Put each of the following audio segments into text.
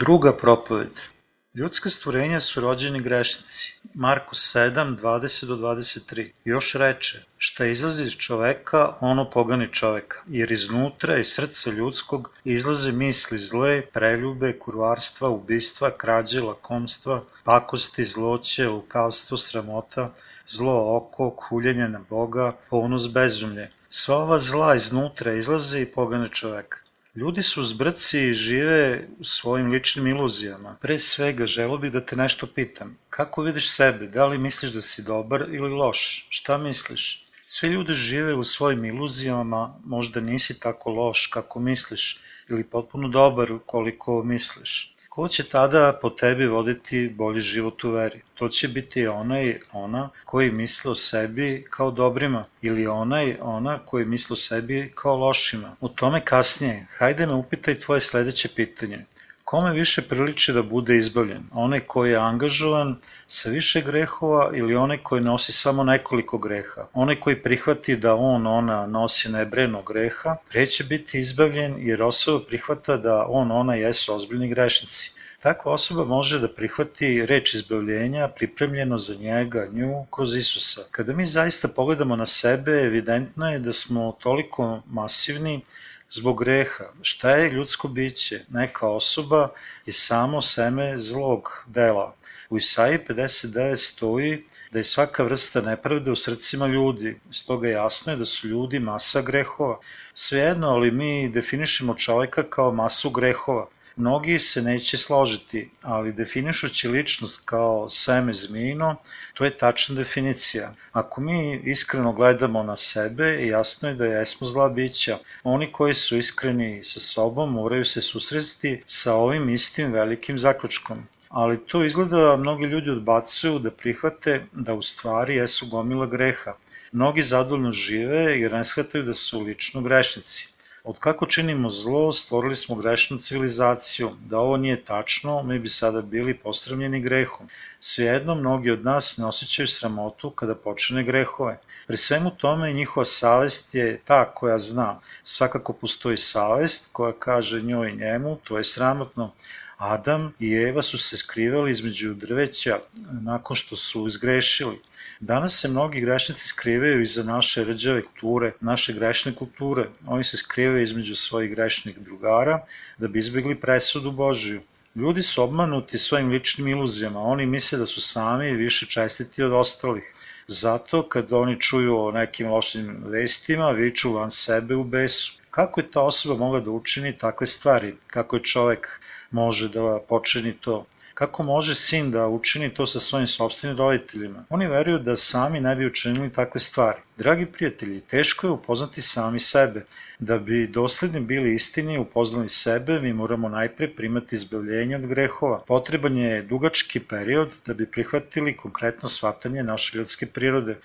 Druga propoved Ljudska stvorenja su rođeni grešnici. Markus 7, 20 do 23. Još reče, šta izlazi iz čoveka, ono pogani čoveka, jer iznutra iz srca ljudskog izlaze misli zle, preljube, kurvarstva, ubistva, krađe, lakomstva, pakosti, zloće, lukavstvo, sramota, zlo oko, kuljenje na Boga, ponos bezumlje. Sva ova zla iznutra izlaze i pogane čoveka. Ljudi su zbrci i žive u svojim ličnim iluzijama. Pre svega, želo bih da te nešto pitam. Kako vidiš sebe? Da li misliš da si dobar ili loš? Šta misliš? Sve ljude žive u svojim iluzijama, možda nisi tako loš kako misliš, ili potpuno dobar koliko misliš. Ko će tada po tebi voditi bolji život u veri? To će biti onaj, ona koji misle o sebi kao dobrima ili onaj, ona koji misle o sebi kao lošima. U tome kasnije. Hajde me upitaj tvoje sledeće pitanje. Kome više priliči da bude izbavljen? Onaj koji je angažovan sa više grehova ili onaj koji nosi samo nekoliko greha? Onaj koji prihvati da on, ona nosi nebreno greha, pre će biti izbavljen jer osoba prihvata da on, ona jesu ozbiljni grešnici. Takva osoba može da prihvati reč izbavljenja pripremljeno za njega, nju, kroz Isusa. Kada mi zaista pogledamo na sebe, evidentno je da smo toliko masivni zbog greha. Šta je ljudsko biće? Neka osoba je samo seme zlog dela. U Isaiji 59 stoji da je svaka vrsta nepravde u srcima ljudi. Stoga jasno je da su ljudi masa grehova. Svejedno, ali mi definišemo čoveka kao masu grehova. Mnogi se neće složiti, ali definišući ličnost kao seme zmijino, to je tačna definicija. Ako mi iskreno gledamo na sebe, jasno je da jesmo zla bića. Oni koji su iskreni sa sobom moraju se susresti sa ovim istim velikim zaključkom ali to izgleda mnogi ljudi odbacuju da prihvate da u stvari jesu gomila greha. Mnogi zadovoljno žive jer ne shvataju da su lično grešnici. Od kako činimo zlo, stvorili smo grešnu civilizaciju. Da ovo nije tačno, mi bi sada bili posramljeni grehom. Svejedno, mnogi od nas ne osjećaju sramotu kada počine grehove. Pri svemu tome njihova savest je ta koja zna. Svakako postoji savest koja kaže njoj i njemu, to je sramotno. Adam i Eva su se skrivali između drveća nakon što su izgrešili. Danas se mnogi grešnici skrivaju iza naše rđave kulture, naše grešne kulture. Oni se skrivaju između svojih grešnih drugara da bi izbjegli presudu Božiju. Ljudi su obmanuti svojim ličnim iluzijama, oni misle da su sami više čestiti od ostalih. Zato kad oni čuju o nekim lošim vestima, viču van sebe u besu. Kako je ta osoba mogla da učini takve stvari? Kako je čovek može da počini to? Kako može sin da učini to sa svojim sobstvenim roditeljima? Oni veruju da sami ne bi učinili takve stvari. Dragi prijatelji, teško je upoznati sami sebe. Da bi dosledni bili istini i upoznali sebe, mi moramo najpre primati izbavljenje od grehova. Potreban je dugački period da bi prihvatili konkretno shvatanje naše ljudske prirode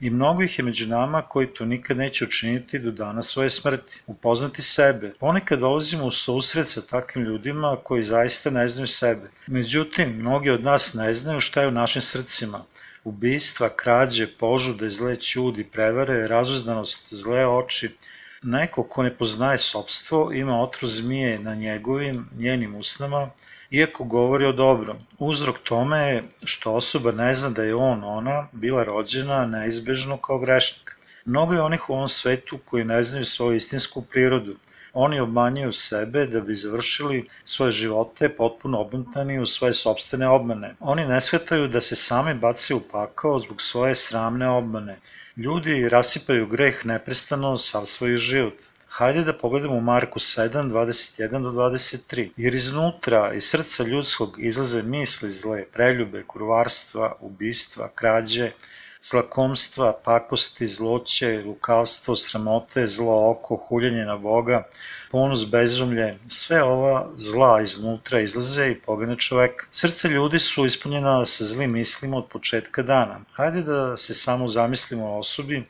i mnogo ih je među nama koji to nikad neće učiniti do dana svoje smrti. Upoznati sebe. Ponekad dolazimo u susret sa takvim ljudima koji zaista ne znaju sebe. Međutim, mnogi od nas ne znaju šta je u našim srcima ubistva, krađe, požude, zle ćudi, prevare, razuzdanost, zle oči. Neko ko ne poznaje sobstvo ima otru zmije na njegovim, njenim usnama, iako govori o dobrom. Uzrok tome je što osoba ne zna da je on, ona, bila rođena neizbežno kao grešnik. Mnogo je onih u ovom svetu koji ne znaju svoju istinsku prirodu. Oni obmanjuju sebe da bi završili svoje živote potpuno obmutani u svoje sobstvene obmane. Oni ne shvataju da se sami baci u pakao zbog svoje sramne obmane. Ljudi rasipaju greh neprestano sav svoj život. Hajde da pogledamo Marku 7, 21 do 23. Jer iznutra, iz srca ljudskog izlaze misli zle, preljube, kurvarstva, ubistva, krađe, zlakomstva, pakosti, zloće, lukavstvo, sramote, zlo oko, huljenje na Boga, ponos, bezumlje, sve ova zla iznutra izlaze i pogane čoveka. Srce ljudi su ispunjena sa zlim mislima od početka dana. Hajde da se samo zamislimo o osobi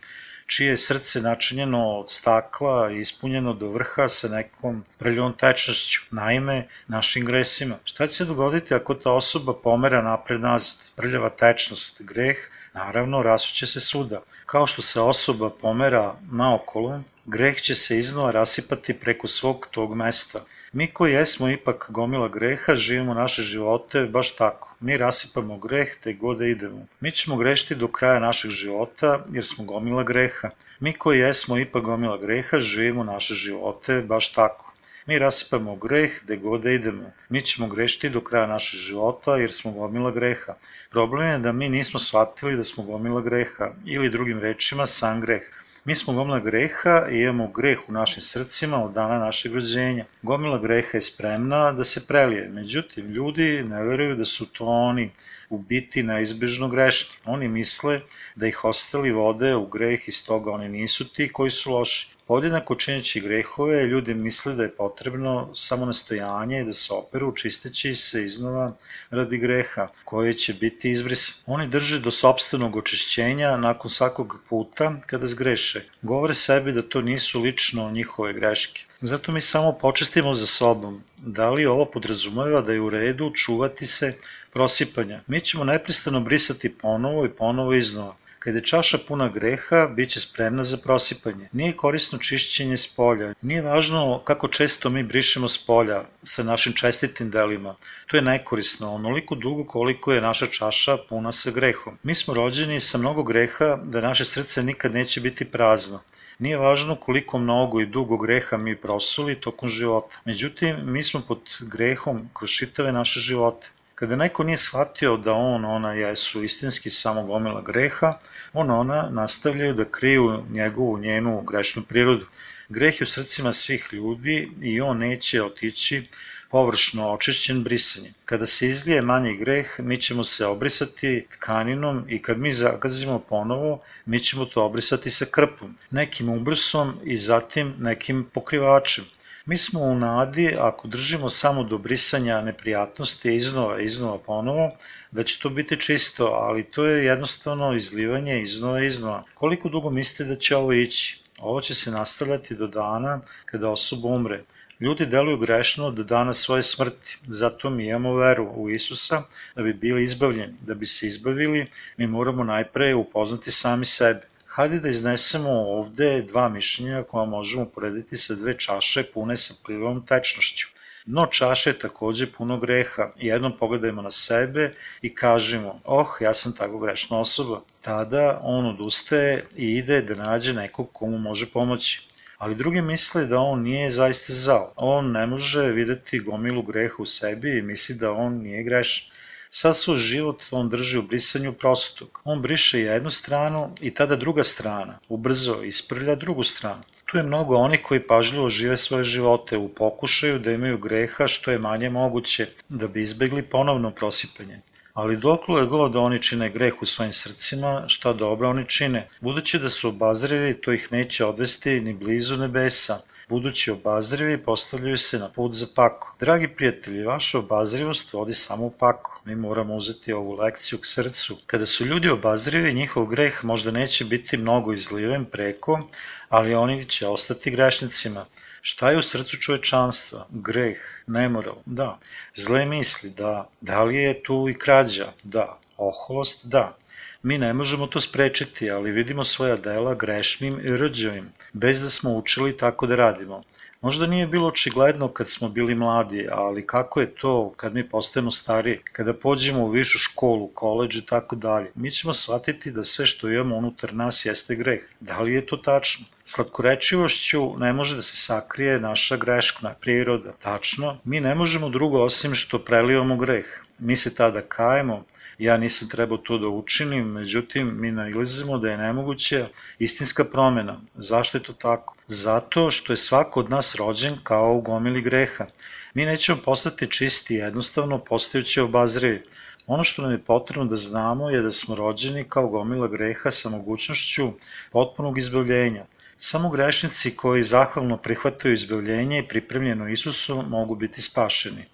čije je srce načinjeno od stakla i ispunjeno do vrha sa nekom preljivom tečnošću, naime našim gresima. Šta će se dogoditi ako ta osoba pomera napred nazad? Prljava tečnost, greh, Naravno, rasuće se svuda. Kao što se osoba pomera naokolo, greh će se iznova rasipati preko svog tog mesta. Mi koji jesmo ipak gomila greha, živimo naše živote baš tako. Mi rasipamo greh te god da idemo. Mi ćemo grešiti do kraja našeg života jer smo gomila greha. Mi koji jesmo ipak gomila greha, živimo naše živote baš tako. Mi rasipamo greh gde god da idemo. Mi ćemo grešiti do kraja našeg života jer smo gomila greha. Problem je da mi nismo shvatili da smo gomila greha ili drugim rečima sam greh. Mi smo gomila greha i imamo greh u našim srcima od dana našeg rođenja. Gomila greha je spremna da se prelije, međutim ljudi ne veruju da su to oni u biti neizbežno grešni. Oni misle da ih ostali vode u greh i stoga oni nisu ti koji su loši. Podjednako čineći grehove, ljudi misle da je potrebno samo nastojanje da se operu čisteći se iznova radi greha, koje će biti izbris. Oni drže do sobstvenog očišćenja nakon svakog puta kada zgreše. Govore sebi da to nisu lično njihove greške. Zato mi samo počestimo za sobom. Da li ovo podrazumeva da je u redu čuvati se prosipanja? Mi ćemo nepristano brisati ponovo i ponovo iznova. Kada je čaša puna greha, bit će spremna za prosipanje. Nije korisno čišćenje s polja. Nije važno kako često mi brišemo s polja sa našim čestitim delima. To je nekorisno, onoliko dugo koliko je naša čaša puna sa grehom. Mi smo rođeni sa mnogo greha da naše srce nikad neće biti prazno. Nije važno koliko mnogo i dugo greha mi prosuli tokom života. Međutim, mi smo pod grehom kroz čitave naše živote. Kada neko nije shvatio da on, ona jesu istinski samo gomila greha, on, ona nastavljaju da kriju njegovu, njenu grešnu prirodu. Greh je u srcima svih ljudi i on neće otići površno očišćen brisanjem. Kada se izlije manji greh, mi ćemo se obrisati tkaninom i kad mi zagazimo ponovo, mi ćemo to obrisati sa krpom, nekim ubrsom i zatim nekim pokrivačem. Mi smo u nadi, ako držimo samo do brisanja neprijatnosti iznova, iznova ponovo, da će to biti čisto, ali to je jednostavno izlivanje iznova, iznova. Koliko dugo mislite da će ovo ići? Ovo će se nastavljati do dana kada osoba umre. Ljudi deluju grešno do dana svoje smrti, zato mi imamo veru u Isusa da bi bili izbavljeni. Da bi se izbavili, mi moramo najpre upoznati sami sebe. Hajde da iznesemo ovde dva mišljenja koja možemo porediti sa dve čaše pune sa plivom tečnošću. Dno čaše je takođe puno greha. Jednom pogledajmo na sebe i kažemo, oh, ja sam tako grešna osoba. Tada on odustaje i ide da nađe nekog komu može pomoći. Ali drugi misle da on nije zaista zao. On ne može videti gomilu greha u sebi i misli da on nije grešan. Sad svoj život on drži u brisanju prostog. On briše jednu stranu i tada druga strana, ubrzo isprlja drugu stranu. Tu je mnogo onih koji pažljivo žive svoje živote u pokušaju da imaju greha što je manje moguće da bi izbegli ponovno prosipanje. Ali dokle god oni čine greh u svojim srcima, šta dobro oni čine. Budući da su obazrivi, to ih neće odvesti ni blizu nebesa, budući obazrivi postavljaju se na put za pako. Dragi prijatelji, vaša obazrivost vodi samo u pako. Mi moramo uzeti ovu lekciju k srcu. Kada su ljudi obazrivi, njihov greh možda neće biti mnogo izliven preko, ali oni će ostati grešnicima. Šta je u srcu čovečanstva? Greh, nemoral, da. Zle misli, da. Da li je tu i krađa? Da. Oholost, da. Mi ne možemo to sprečiti, ali vidimo svoja dela grešnim i rđavim, bez da smo učili tako da radimo. Možda nije bilo očigledno kad smo bili mladi, ali kako je to kad mi postajemo stari, kada pođemo u višu školu, koleđ i tako dalje. Mi ćemo shvatiti da sve što imamo unutar nas jeste greh. Da li je to tačno? Slatkorečivošću ne može da se sakrije naša greškna priroda. Tačno, mi ne možemo drugo osim što prelivamo greh. Mi se tada kajemo, ja nisam trebao to da učinim, međutim mi nailazimo da je nemoguća istinska promena. Zašto je to tako? Zato što je svako od nas rođen kao u gomili greha. Mi nećemo postati čisti jednostavno postajući obazrivi. Ono što nam je potrebno da znamo je da smo rođeni kao gomila greha sa mogućnošću potpunog izbavljenja. Samo grešnici koji zahvalno prihvataju izbavljenje i pripremljeno Isusu mogu biti spašeni.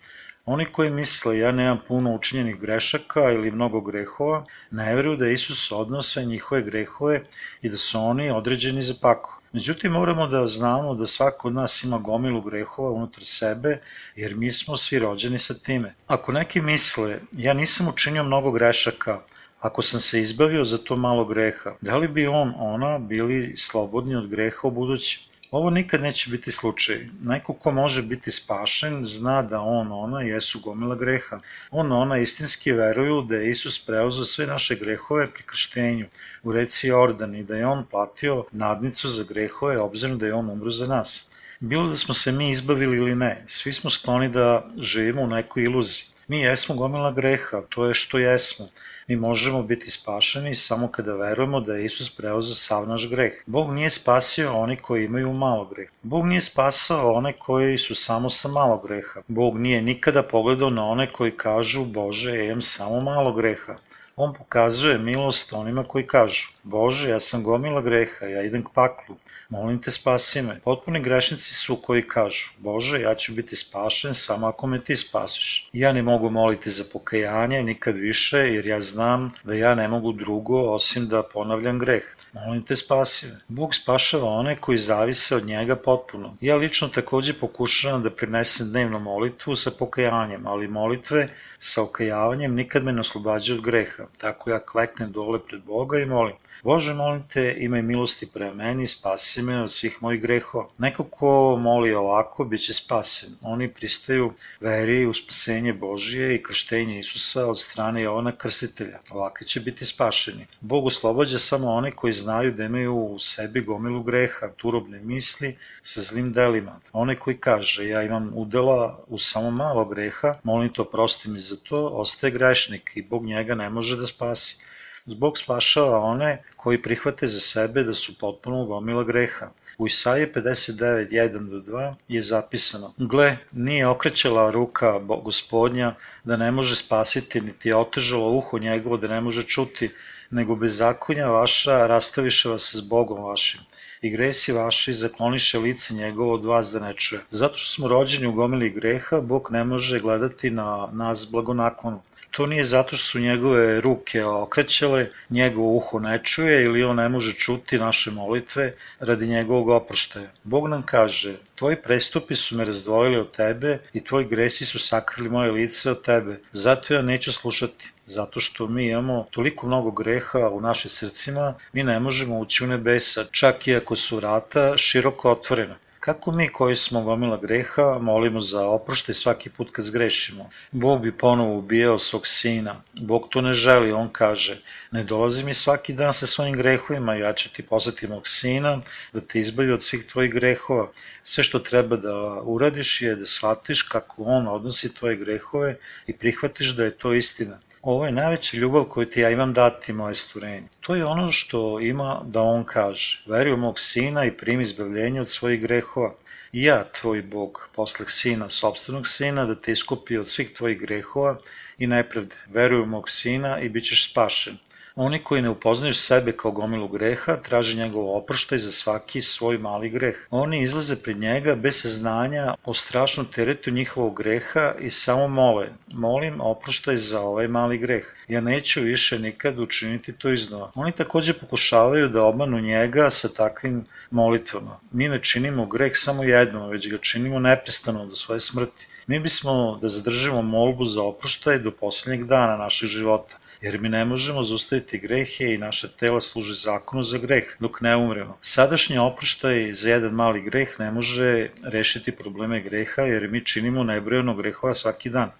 Oni koji misle ja nemam puno učinjenih grešaka ili mnogo grehova, ne veruju da Isus odnose njihove grehove i da su oni određeni za pako. Međutim, moramo da znamo da svako od nas ima gomilu grehova unutar sebe, jer mi smo svi rođeni sa time. Ako neki misle, ja nisam učinio mnogo grešaka, Ako sam se izbavio za to malo greha, da li bi on, ona, bili slobodni od greha u budući? Ovo nikad neće biti slučaj. Neko ko može biti spašen zna da on, ona jesu gomila greha. On, ona istinski veruju da je Isus preuzeo sve naše grehove pri krštenju u reci Jordan i da je on platio nadnicu za grehove obzirom da je on umro za nas. Bilo da smo se mi izbavili ili ne, svi smo skloni da živimo u nekoj iluziji. Mi jesmo gomila greha, to je što jesmo. Mi možemo biti spašeni samo kada verujemo da je Isus preuzeo sav naš greh. Bog nije spasio oni koji imaju malo greh. Bog nije spasao one koji su samo sa malo greha. Bog nije nikada pogledao na one koji kažu Bože, ja imam samo malo greha. On pokazuje milost onima koji kažu, Bože, ja sam gomila greha, ja idem k paklu, molim te spasi me. Potpuni grešnici su koji kažu, Bože, ja ću biti spašen samo ako me ti spasiš. Ja ne mogu moliti za pokajanje nikad više, jer ja znam da ja ne mogu drugo osim da ponavljam greh. Molim te spasi me. Bog spašava one koji zavise od njega potpuno. Ja lično takođe pokušavam da prinesem dnevnu molitvu sa pokajanjem, ali molitve sa okajavanjem nikad me ne oslobađaju od greha. Tako ja kleknem dole pred Boga i molim. Bože, molim te, imaj milosti pre meni, spasi me od svih mojih grehova. Neko ko moli ovako, bit će spasen. Oni pristaju veri u spasenje Božije i krštenje Isusa od strane Jovana Krstitelja. Ovakvi će biti spašeni. Bog oslobađa samo one koji znaju da imaju u sebi gomilu greha, turobne misli sa zlim delima. One koji kaže, ja imam udela u samo malo greha, molim to prosti mi za to, ostaje grešnik i Bog njega ne može da spasi. Zbog spašava one koji prihvate za sebe da su potpuno gomila greha. U Isaije 59, 1 do 2 je zapisano Gle, nije okrećala ruka gospodnja da ne može spasiti, niti je otežalo uho njegovo da ne može čuti, nego bezakonja vaša rastaviše vas s Bogom vašim i gresi vaši zakloniše lice njegovo od vas da ne čuje. Zato što smo rođeni u gomili greha, Bog ne može gledati na nas blagonaklonu. To nije zato što su njegove ruke okrećale, njegovo uho ne čuje ili on ne može čuti naše molitve radi njegovog oproštaja. Bog nam kaže, tvoji prestupi su me razdvojili od tebe i tvoji gresi su sakrili moje lice od tebe, zato ja neću slušati. Zato što mi imamo toliko mnogo greha u našim srcima, mi ne možemo ući u nebesa, čak i ako su vrata široko otvorena. Kako mi koji smo gomila greha molimo za oproštaj svaki put kad zgrešimo? Bog bi ponovo ubijao svog sina. Bog to ne želi, on kaže, ne dolazi mi svaki dan sa svojim grehovima, ja ću ti poslati mog sina da te izbavi od svih tvojih grehova. Sve što treba da uradiš je da shvatiš kako on odnosi tvoje grehove i prihvatiš da je to istina. Ovo je najveća ljubav koju ti ja imam dati moje stvorenje. To je ono što ima da on kaže. Veri u mog sina i primi izbavljenje od svojih grehova. I ja, tvoj Bog, posleh sina, sobstvenog sina, da te iskupi od svih tvojih grehova i nepravde. Veruj u mog sina i bit ćeš spašen. Oni koji ne upoznaju sebe kao gomilu greha, traže njegov oproštaj za svaki svoj mali greh. Oni izlaze pred njega bez saznanja o strašnom teretu njihovog greha i samo mole, molim oproštaj za ovaj mali greh. Ja neću više nikad učiniti to iznova. Oni takođe pokušavaju da obmanu njega sa takvim molitvama. Mi ne činimo greh samo jednom, već ga činimo neprestano do svoje smrti. Mi bismo da zadržimo molbu za oproštaj do poslednjeg dana našeg života jer mi ne možemo zaustaviti grehe i naše tela služe zakonu za greh dok ne umremo. Sadašnji oproštaj za jedan mali greh ne može rešiti probleme greha jer mi činimo nebrojeno grehova svaki dan.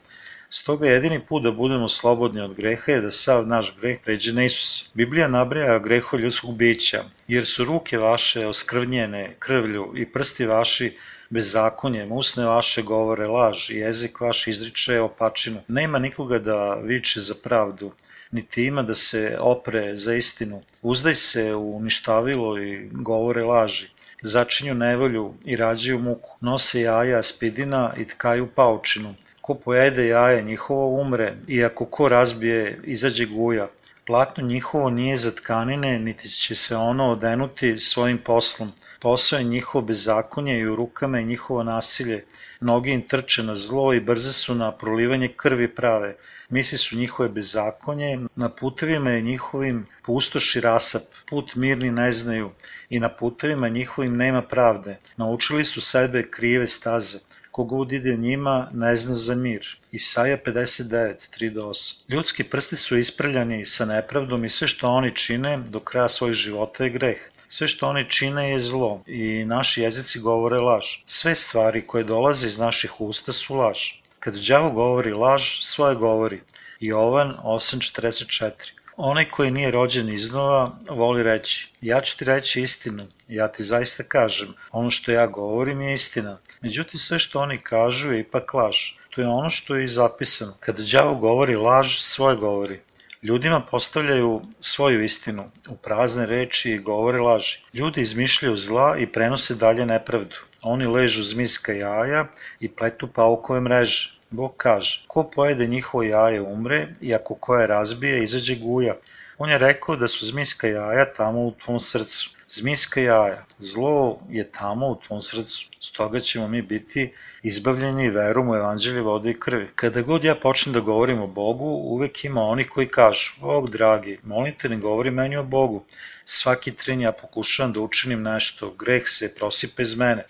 Stoga jedini put da budemo slobodni od greha je da sav naš greh pređe na Isusa. Biblija nabraja greho ljudskog bića, jer su ruke vaše oskrvnjene krvlju i prsti vaši bezakonjem, usne vaše govore laž i jezik vaš izriče opačinu. Nema nikoga da viče za pravdu, niti ima da se opre za istinu. Uzdaj se u uništavilo i govore laži. Začinju nevolju i rađaju muku. Nose jaja spidina i tkaju paučinu. Ko pojede jaje njihovo umre, i ako ko razbije, izađe guja. Platno njihovo nije za tkanine, niti će se ono odenuti svojim poslom. Posao je njihovo bezakonje i u rukama je njihovo nasilje. Noge im trče na zlo i brze su na prolivanje krvi prave. Misli su njihove bezakonje, na putevima je njihovim pustoši rasap, put mirni ne znaju i na putevima njihovim nema pravde. Naučili su sebe krive staze. Kogod ide njima ne zna za mir. Isaija 59, 3-8. Ljudski prsti su isprljani sa nepravdom i sve što oni čine do kraja svojih života je greh. Sve što oni čine je zlo i naši jezici govore laž. Sve stvari koje dolaze iz naših usta su laž. Kad đavo govori laž, svoje govori. Jovan 8.44 Onaj koji nije rođen iznova voli reći, ja ću ti reći istinu, ja ti zaista kažem, ono što ja govorim je istina. Međutim, sve što oni kažu je ipak laž. To je ono što je i zapisano. Kada đavo govori laž, svoje govori. Ljudima postavljaju svoju istinu u prazne reči i govore laži. Ljudi izmišljaju zla i prenose dalje nepravdu. Oni ležu zmiska jaja i pletu paukove mreže. Bog kaže, ko pojede njihovo jaje umre i ako koje razbije izađe guja. On je rekao da su zmiska jaja tamo u tvom srcu. Zmiska jaja, zlo je tamo u tvom srcu. Stoga ćemo mi biti izbavljeni verom u evanđelje vode i krvi. Kada god ja počnem da govorim o Bogu, uvek ima oni koji kažu, Bog dragi, molim te ne govori meni o Bogu. Svaki tren ja pokušavam da učinim nešto, greh se prosipa iz mene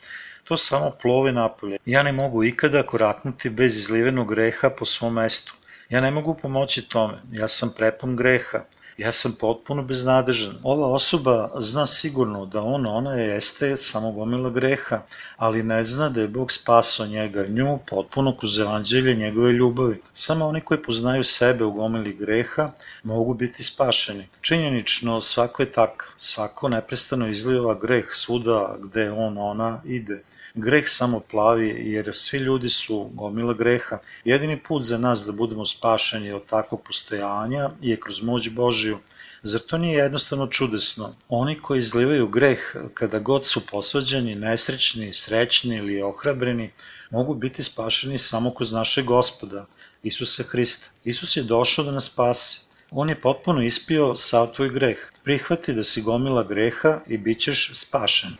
to samo plove napolje. Ja ne mogu ikada koraknuti bez izlivenog greha po svom mestu. Ja ne mogu pomoći tome, ja sam prepun greha. Ja sam potpuno beznadežan. Ova osoba zna sigurno da on, ona jeste samo gomila greha, ali ne zna da je Bog spasao njega, nju potpuno kroz evanđelje njegove ljubavi. Samo oni koji poznaju sebe u gomili greha mogu biti spašeni. Činjenično svako je tak, svako neprestano izliva greh svuda gde on, ona ide. Greh samo plavi jer svi ljudi su gomila greha. Jedini put za nas da budemo spašeni od takvog postojanja je kroz moć Božiju. Zar to nije jednostavno čudesno? Oni koji izlivaju greh kada god su posvađani, nesrećni, srećni ili ohrabreni, mogu biti spašeni samo kroz našeg gospoda, Isusa Hrista. Isus je došao da nas spase. On je potpuno ispio sav tvoj greh. Prihvati da si gomila greha i bit ćeš spašen.